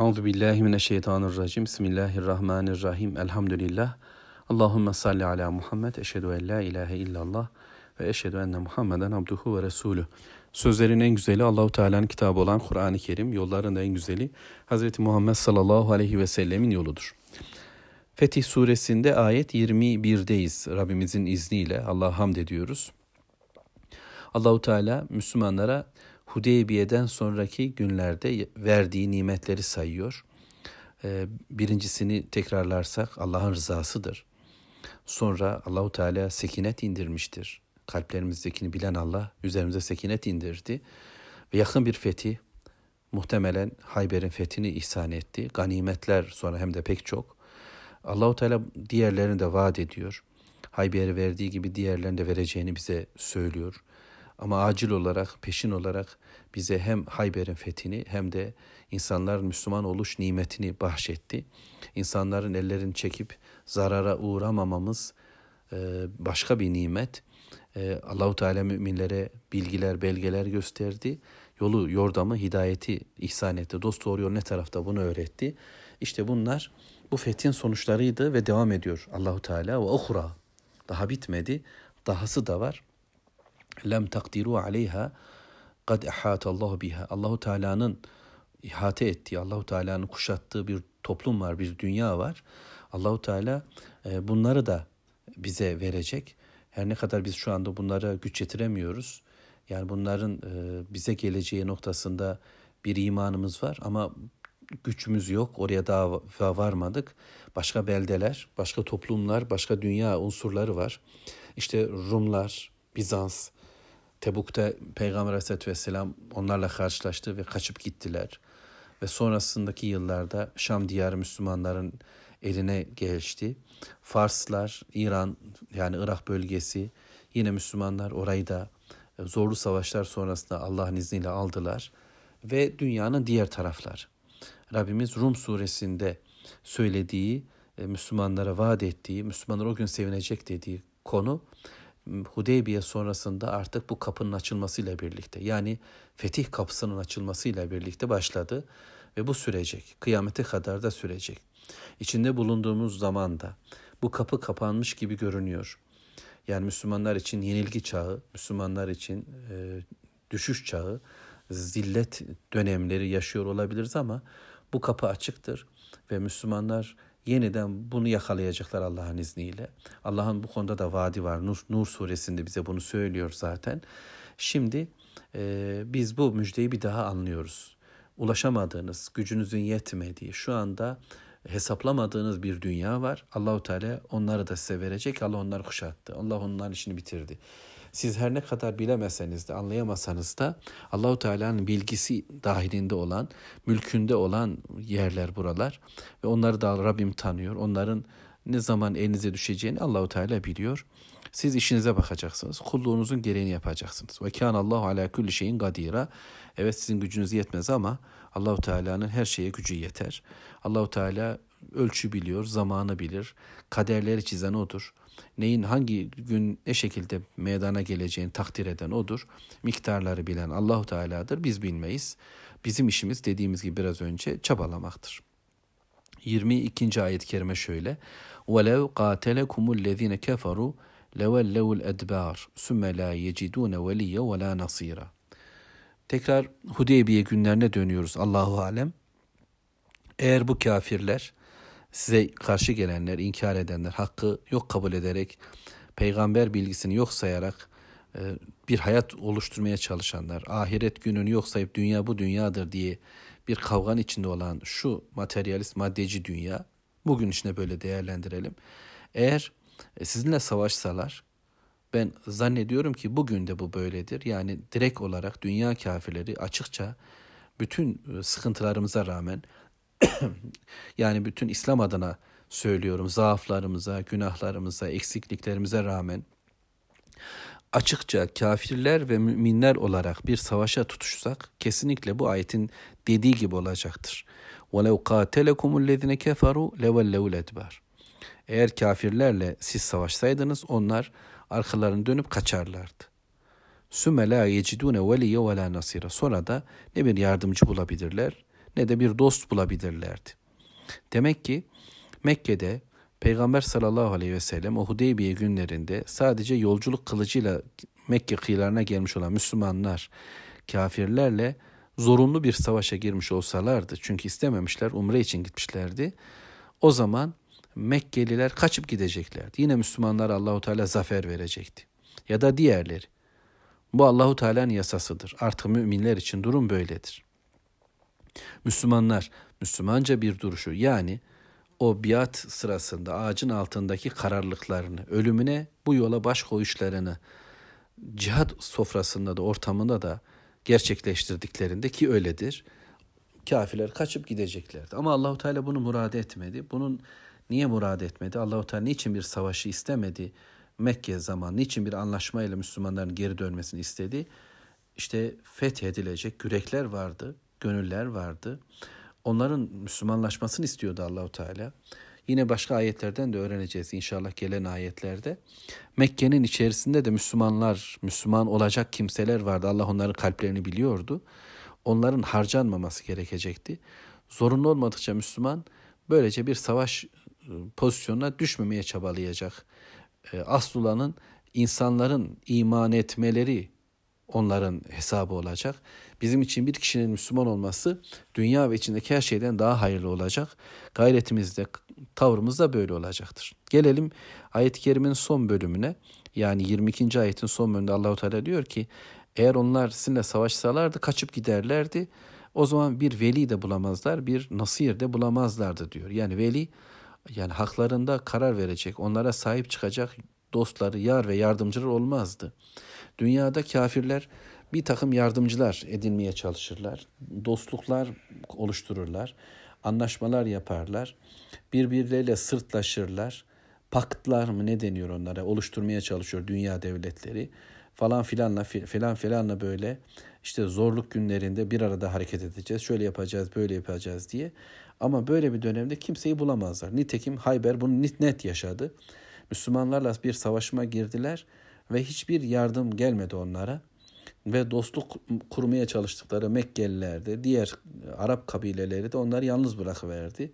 Euzu billahi mineşşeytanirracim. Bismillahirrahmanirrahim. Elhamdülillah. Allahumme salli ala Muhammed. Eşhedü en la ilahe illallah ve eşhedü enne Muhammeden abduhu ve resulü. Sözlerin en güzeli Allahu Teala'nın kitabı olan Kur'an-ı Kerim, yolların en güzeli Hz. Muhammed sallallahu aleyhi ve sellemin yoludur. Fetih suresinde ayet 21'deyiz. Rabbimizin izniyle Allah hamd ediyoruz. Allahu Teala Müslümanlara Hudeybiye'den sonraki günlerde verdiği nimetleri sayıyor. Ee, birincisini tekrarlarsak Allah'ın rızasıdır. Sonra Allahu Teala sekinet indirmiştir. Kalplerimizdekini bilen Allah üzerimize sekinet indirdi. Ve yakın bir fetih, muhtemelen Hayber'in fethini ihsan etti. Ganimetler sonra hem de pek çok. Allahu Teala diğerlerini de vaat ediyor. Hayber'i verdiği gibi diğerlerini de vereceğini bize söylüyor. Ama acil olarak, peşin olarak bize hem Hayber'in fethini hem de insanların Müslüman oluş nimetini bahşetti. İnsanların ellerini çekip zarara uğramamamız e, başka bir nimet. E, Allahu Teala müminlere bilgiler, belgeler gösterdi. Yolu, yordamı, hidayeti ihsan etti. Dost doğru yol ne tarafta bunu öğretti. İşte bunlar bu fethin sonuçlarıydı ve devam ediyor Allahu Teala ve uhra. Daha bitmedi. Dahası da var lem takdiru aleyha kad Allah biha. Allahu Teala'nın ihate ettiği, Allahu Teala'nın kuşattığı bir toplum var, bir dünya var. Allahu Teala e, bunları da bize verecek. Her ne kadar biz şu anda bunlara güç yetiremiyoruz. Yani bunların e, bize geleceği noktasında bir imanımız var ama gücümüz yok. Oraya daha varmadık. Başka beldeler, başka toplumlar, başka dünya unsurları var. İşte Rumlar, Bizans, Tebuk'ta Peygamber Aleyhisselatü Vesselam onlarla karşılaştı ve kaçıp gittiler. Ve sonrasındaki yıllarda Şam diyarı Müslümanların eline geçti. Farslar, İran yani Irak bölgesi yine Müslümanlar orayı da e, zorlu savaşlar sonrasında Allah'ın izniyle aldılar. Ve dünyanın diğer taraflar. Rabbimiz Rum suresinde söylediği, e, Müslümanlara vaat ettiği, Müslümanlar o gün sevinecek dediği konu Hudeybiye sonrasında artık bu kapının açılmasıyla birlikte yani fetih kapısının açılmasıyla birlikte başladı ve bu sürecek. Kıyamete kadar da sürecek. İçinde bulunduğumuz zamanda bu kapı kapanmış gibi görünüyor. Yani Müslümanlar için yenilgi çağı, Müslümanlar için e, düşüş çağı, zillet dönemleri yaşıyor olabiliriz ama bu kapı açıktır ve Müslümanlar yeniden bunu yakalayacaklar Allah'ın izniyle. Allah'ın bu konuda da vaadi var. Nur, Nur suresinde bize bunu söylüyor zaten. Şimdi e, biz bu müjdeyi bir daha anlıyoruz. Ulaşamadığınız, gücünüzün yetmediği, şu anda hesaplamadığınız bir dünya var. Allahu Teala onları da size verecek. Allah onları kuşattı. Allah onların işini bitirdi. Siz her ne kadar bilemeseniz de anlayamasanız da Allahu Teala'nın bilgisi dahilinde olan, mülkünde olan yerler buralar ve onları da Rabbim tanıyor. Onların ne zaman elinize düşeceğini Allahu Teala biliyor. Siz işinize bakacaksınız. Kulluğunuzun gereğini yapacaksınız. Ve kan Allahu ala kulli şeyin kadira. Evet sizin gücünüz yetmez ama Allahu Teala'nın her şeye gücü yeter. Allahu Teala ölçü biliyor, zamanı bilir. Kaderleri çizen odur Neyin hangi gün ne şekilde meydana geleceğini takdir eden odur. Miktarları bilen Allahu Teala'dır. Biz bilmeyiz. Bizim işimiz dediğimiz gibi biraz önce çabalamaktır. 22. ayet-i kerime şöyle. وَلَوْ قَاتَلَكُمُ الَّذ۪ينَ كَفَرُوا لَوَلَّوُ الْاَدْبَارِ ثُمَّ لَا يَجِدُونَ وَلِيَّ وَلَا نَصِيرًا Tekrar Hudeybiye günlerine dönüyoruz Allahu Alem. Eğer bu kafirler size karşı gelenler, inkar edenler, hakkı yok kabul ederek, peygamber bilgisini yok sayarak e, bir hayat oluşturmaya çalışanlar, ahiret gününü yok sayıp dünya bu dünyadır diye bir kavganın içinde olan şu materyalist maddeci dünya, bugün içinde böyle değerlendirelim. Eğer e, sizinle savaşsalar, ben zannediyorum ki bugün de bu böyledir. Yani direkt olarak dünya kafirleri açıkça bütün e, sıkıntılarımıza rağmen yani bütün İslam adına söylüyorum zaaflarımıza, günahlarımıza, eksikliklerimize rağmen açıkça kafirler ve müminler olarak bir savaşa tutuşsak kesinlikle bu ayetin dediği gibi olacaktır. وَلَوْ قَاتَلَكُمُ الَّذِينَ كَفَرُوا لَوَلَّوُ الْاَدْبَارِ Eğer kafirlerle siz savaşsaydınız onlar arkalarını dönüp kaçarlardı. Sümme la yecidune veliye ve la nasira. Sonra da ne bir yardımcı bulabilirler ne de bir dost bulabilirlerdi. Demek ki Mekke'de Peygamber sallallahu aleyhi ve sellem o Hudeybiye günlerinde sadece yolculuk kılıcıyla Mekke kıyılarına gelmiş olan Müslümanlar kafirlerle zorunlu bir savaşa girmiş olsalardı çünkü istememişler umre için gitmişlerdi. O zaman Mekkeliler kaçıp gideceklerdi. Yine Müslümanlar Allahu Teala zafer verecekti. Ya da diğerleri. Bu Allahu Teala'nın yasasıdır. Artık müminler için durum böyledir. Müslümanlar Müslümanca bir duruşu yani o biat sırasında ağacın altındaki kararlılıklarını, ölümüne bu yola baş koyuşlarını cihat sofrasında da ortamında da gerçekleştirdiklerinde ki öyledir. Kafirler kaçıp gideceklerdi. Ama Allahu Teala bunu murad etmedi. Bunun niye murad etmedi? Allahu Teala niçin bir savaşı istemedi? Mekke zaman niçin bir anlaşmayla Müslümanların geri dönmesini istedi? İşte fethedilecek yürekler vardı, gönüller vardı. Onların Müslümanlaşmasını istiyordu Allahu Teala. Yine başka ayetlerden de öğreneceğiz inşallah gelen ayetlerde. Mekke'nin içerisinde de Müslümanlar, Müslüman olacak kimseler vardı. Allah onların kalplerini biliyordu. Onların harcanmaması gerekecekti. Zorunlu olmadıkça Müslüman böylece bir savaş e, pozisyonuna düşmemeye çabalayacak. E, Aslulanın insanların iman etmeleri onların hesabı olacak. Bizim için bir kişinin Müslüman olması dünya ve içindeki her şeyden daha hayırlı olacak. Gayretimiz de tavrımız da böyle olacaktır. Gelelim ayet-i kerimenin son bölümüne. Yani 22. ayetin son bölümünde Allahu Teala diyor ki eğer onlar sizinle savaşsalardı kaçıp giderlerdi. O zaman bir veli de bulamazlar, bir nasir de bulamazlardı diyor. Yani veli yani haklarında karar verecek, onlara sahip çıkacak dostları, yar ve yardımcılar olmazdı. Dünyada kafirler bir takım yardımcılar edinmeye çalışırlar. Dostluklar oluştururlar. Anlaşmalar yaparlar. Birbirleriyle sırtlaşırlar. Paktlar mı ne deniyor onlara oluşturmaya çalışıyor dünya devletleri. Falan filanla filan filanla böyle işte zorluk günlerinde bir arada hareket edeceğiz. Şöyle yapacağız, böyle yapacağız diye. Ama böyle bir dönemde kimseyi bulamazlar. Nitekim Hayber bunu net yaşadı. Müslümanlarla bir savaşma girdiler ve hiçbir yardım gelmedi onlara ve dostluk kurmaya çalıştıkları Mekkeliler de diğer Arap kabileleri de onları yalnız bırakıverdi.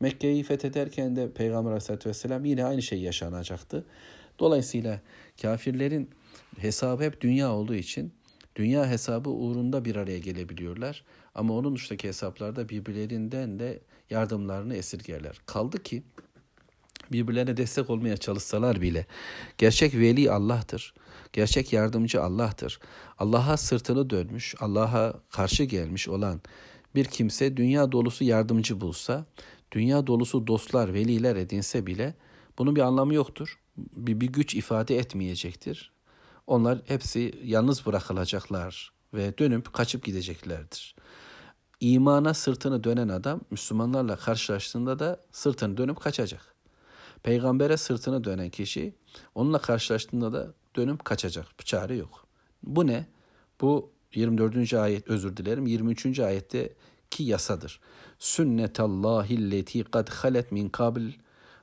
Mekke'yi fethederken de Peygamber Aleyhisselatü Vesselam yine aynı şey yaşanacaktı. Dolayısıyla kafirlerin hesabı hep dünya olduğu için dünya hesabı uğrunda bir araya gelebiliyorlar. Ama onun dışındaki hesaplarda birbirlerinden de yardımlarını esirgerler. Kaldı ki birbirlerine destek olmaya çalışsalar bile gerçek veli Allah'tır. Gerçek yardımcı Allah'tır. Allah'a sırtını dönmüş, Allah'a karşı gelmiş olan bir kimse dünya dolusu yardımcı bulsa, dünya dolusu dostlar, veliler edinse bile bunun bir anlamı yoktur. Bir, bir güç ifade etmeyecektir. Onlar hepsi yalnız bırakılacaklar ve dönüp kaçıp gideceklerdir. İmana sırtını dönen adam Müslümanlarla karşılaştığında da sırtını dönüp kaçacak. Peygambere sırtını dönen kişi onunla karşılaştığında da dönüp kaçacak. Bir çare yok. Bu ne? Bu 24. ayet özür dilerim 23. ayette ki yasadır. Sünnetallahi leti kad halet min kabil.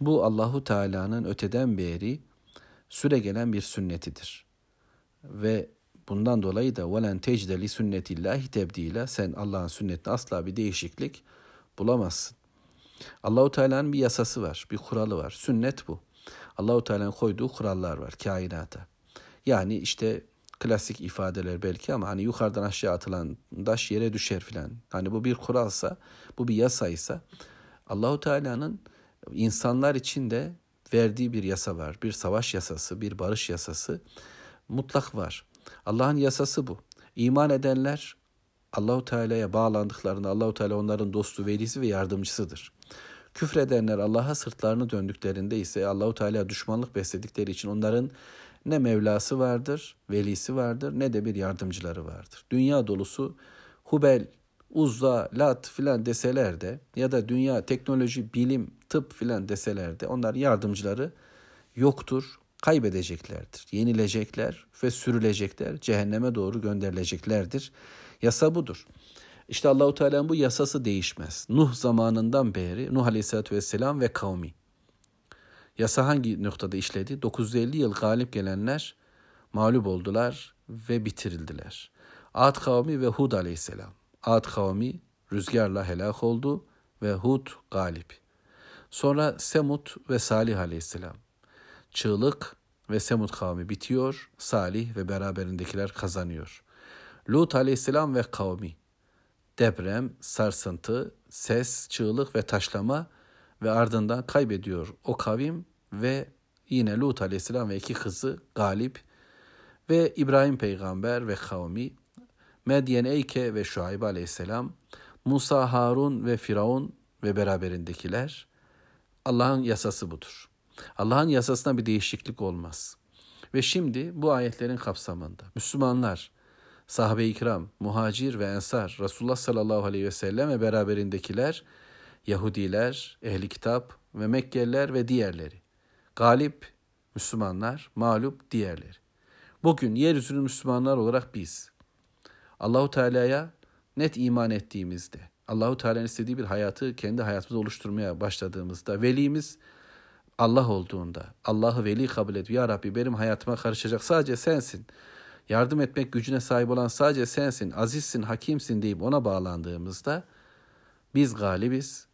Bu Allahu Teala'nın öteden beri süre gelen bir sünnetidir. Ve bundan dolayı da velen tecde li sünnetillahi tebdila sen Allah'ın sünnetine asla bir değişiklik bulamazsın. Allahu Teala'nın bir yasası var, bir kuralı var. Sünnet bu. Allahu Teala'nın koyduğu kurallar var kainata. Yani işte klasik ifadeler belki ama hani yukarıdan aşağı atılan taş yere düşer filan. Hani bu bir kuralsa, bu bir yasaysa Allahu Teala'nın insanlar için de verdiği bir yasa var. Bir savaş yasası, bir barış yasası mutlak var. Allah'ın yasası bu. İman edenler Allahu Teala'ya bağlandıklarında Allahu Teala onların dostu, velisi ve yardımcısıdır. Küfredenler Allah'a sırtlarını döndüklerinde ise Allahu Teala düşmanlık besledikleri için onların ne Mevlası vardır, velisi vardır ne de bir yardımcıları vardır. Dünya dolusu Hubel, Uzza, Lat filan deseler de ya da dünya teknoloji, bilim, tıp filan deseler de onlar yardımcıları yoktur, kaybedeceklerdir. Yenilecekler ve sürülecekler, cehenneme doğru gönderileceklerdir. Yasa budur. İşte Allahu Teala'nın bu yasası değişmez. Nuh zamanından beri Nuh Aleyhisselatü Vesselam ve kavmi. Yasa hangi noktada işledi? 950 yıl galip gelenler mağlup oldular ve bitirildiler. Ad kavmi ve Hud Aleyhisselam. Ad kavmi rüzgarla helak oldu ve Hud galip. Sonra Semut ve Salih aleyhisselam. Çığlık ve Semut kavmi bitiyor, Salih ve beraberindekiler kazanıyor. Lut aleyhisselam ve kavmi. Deprem, sarsıntı, ses, çığlık ve taşlama ve ardından kaybediyor o kavim ve yine Lut aleyhisselam ve iki kızı Galip ve İbrahim peygamber ve kavmi, Medyen Eyke ve Şuayb aleyhisselam, Musa, Harun ve Firavun ve beraberindekiler. Allah'ın yasası budur. Allah'ın yasasına bir değişiklik olmaz. Ve şimdi bu ayetlerin kapsamında Müslümanlar, sahabe-i kiram, muhacir ve ensar, Resulullah sallallahu aleyhi ve sellem ve beraberindekiler, Yahudiler, ehli kitap ve Mekkeliler ve diğerleri. Galip Müslümanlar, mağlup diğerleri. Bugün yeryüzünün Müslümanlar olarak biz Allahu Teala'ya net iman ettiğimizde, Allahu Teala'nın istediği bir hayatı kendi hayatımızda oluşturmaya başladığımızda, velimiz Allah olduğunda, Allah'ı veli kabul et. Ya Rabbi benim hayatıma karışacak sadece sensin. Yardım etmek gücüne sahip olan sadece sensin, azizsin, hakimsin deyip ona bağlandığımızda biz galibiz,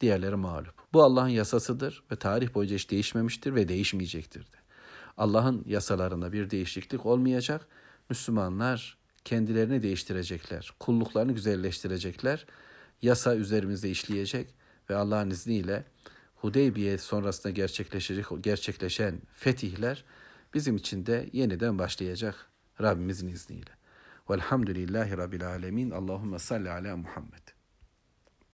diğerleri mağlup. Bu Allah'ın yasasıdır ve tarih boyunca hiç değişmemiştir ve değişmeyecektir de. Allah'ın yasalarında bir değişiklik olmayacak. Müslümanlar kendilerini değiştirecekler, kulluklarını güzelleştirecekler. Yasa üzerimizde işleyecek ve Allah'ın izniyle Hudeybiye sonrasında gerçekleşecek gerçekleşen fetihler bizim için de yeniden başlayacak Rabbimizin izniyle. Velhamdülillahi Rabbil Alemin. Allahümme salli ala Muhammed.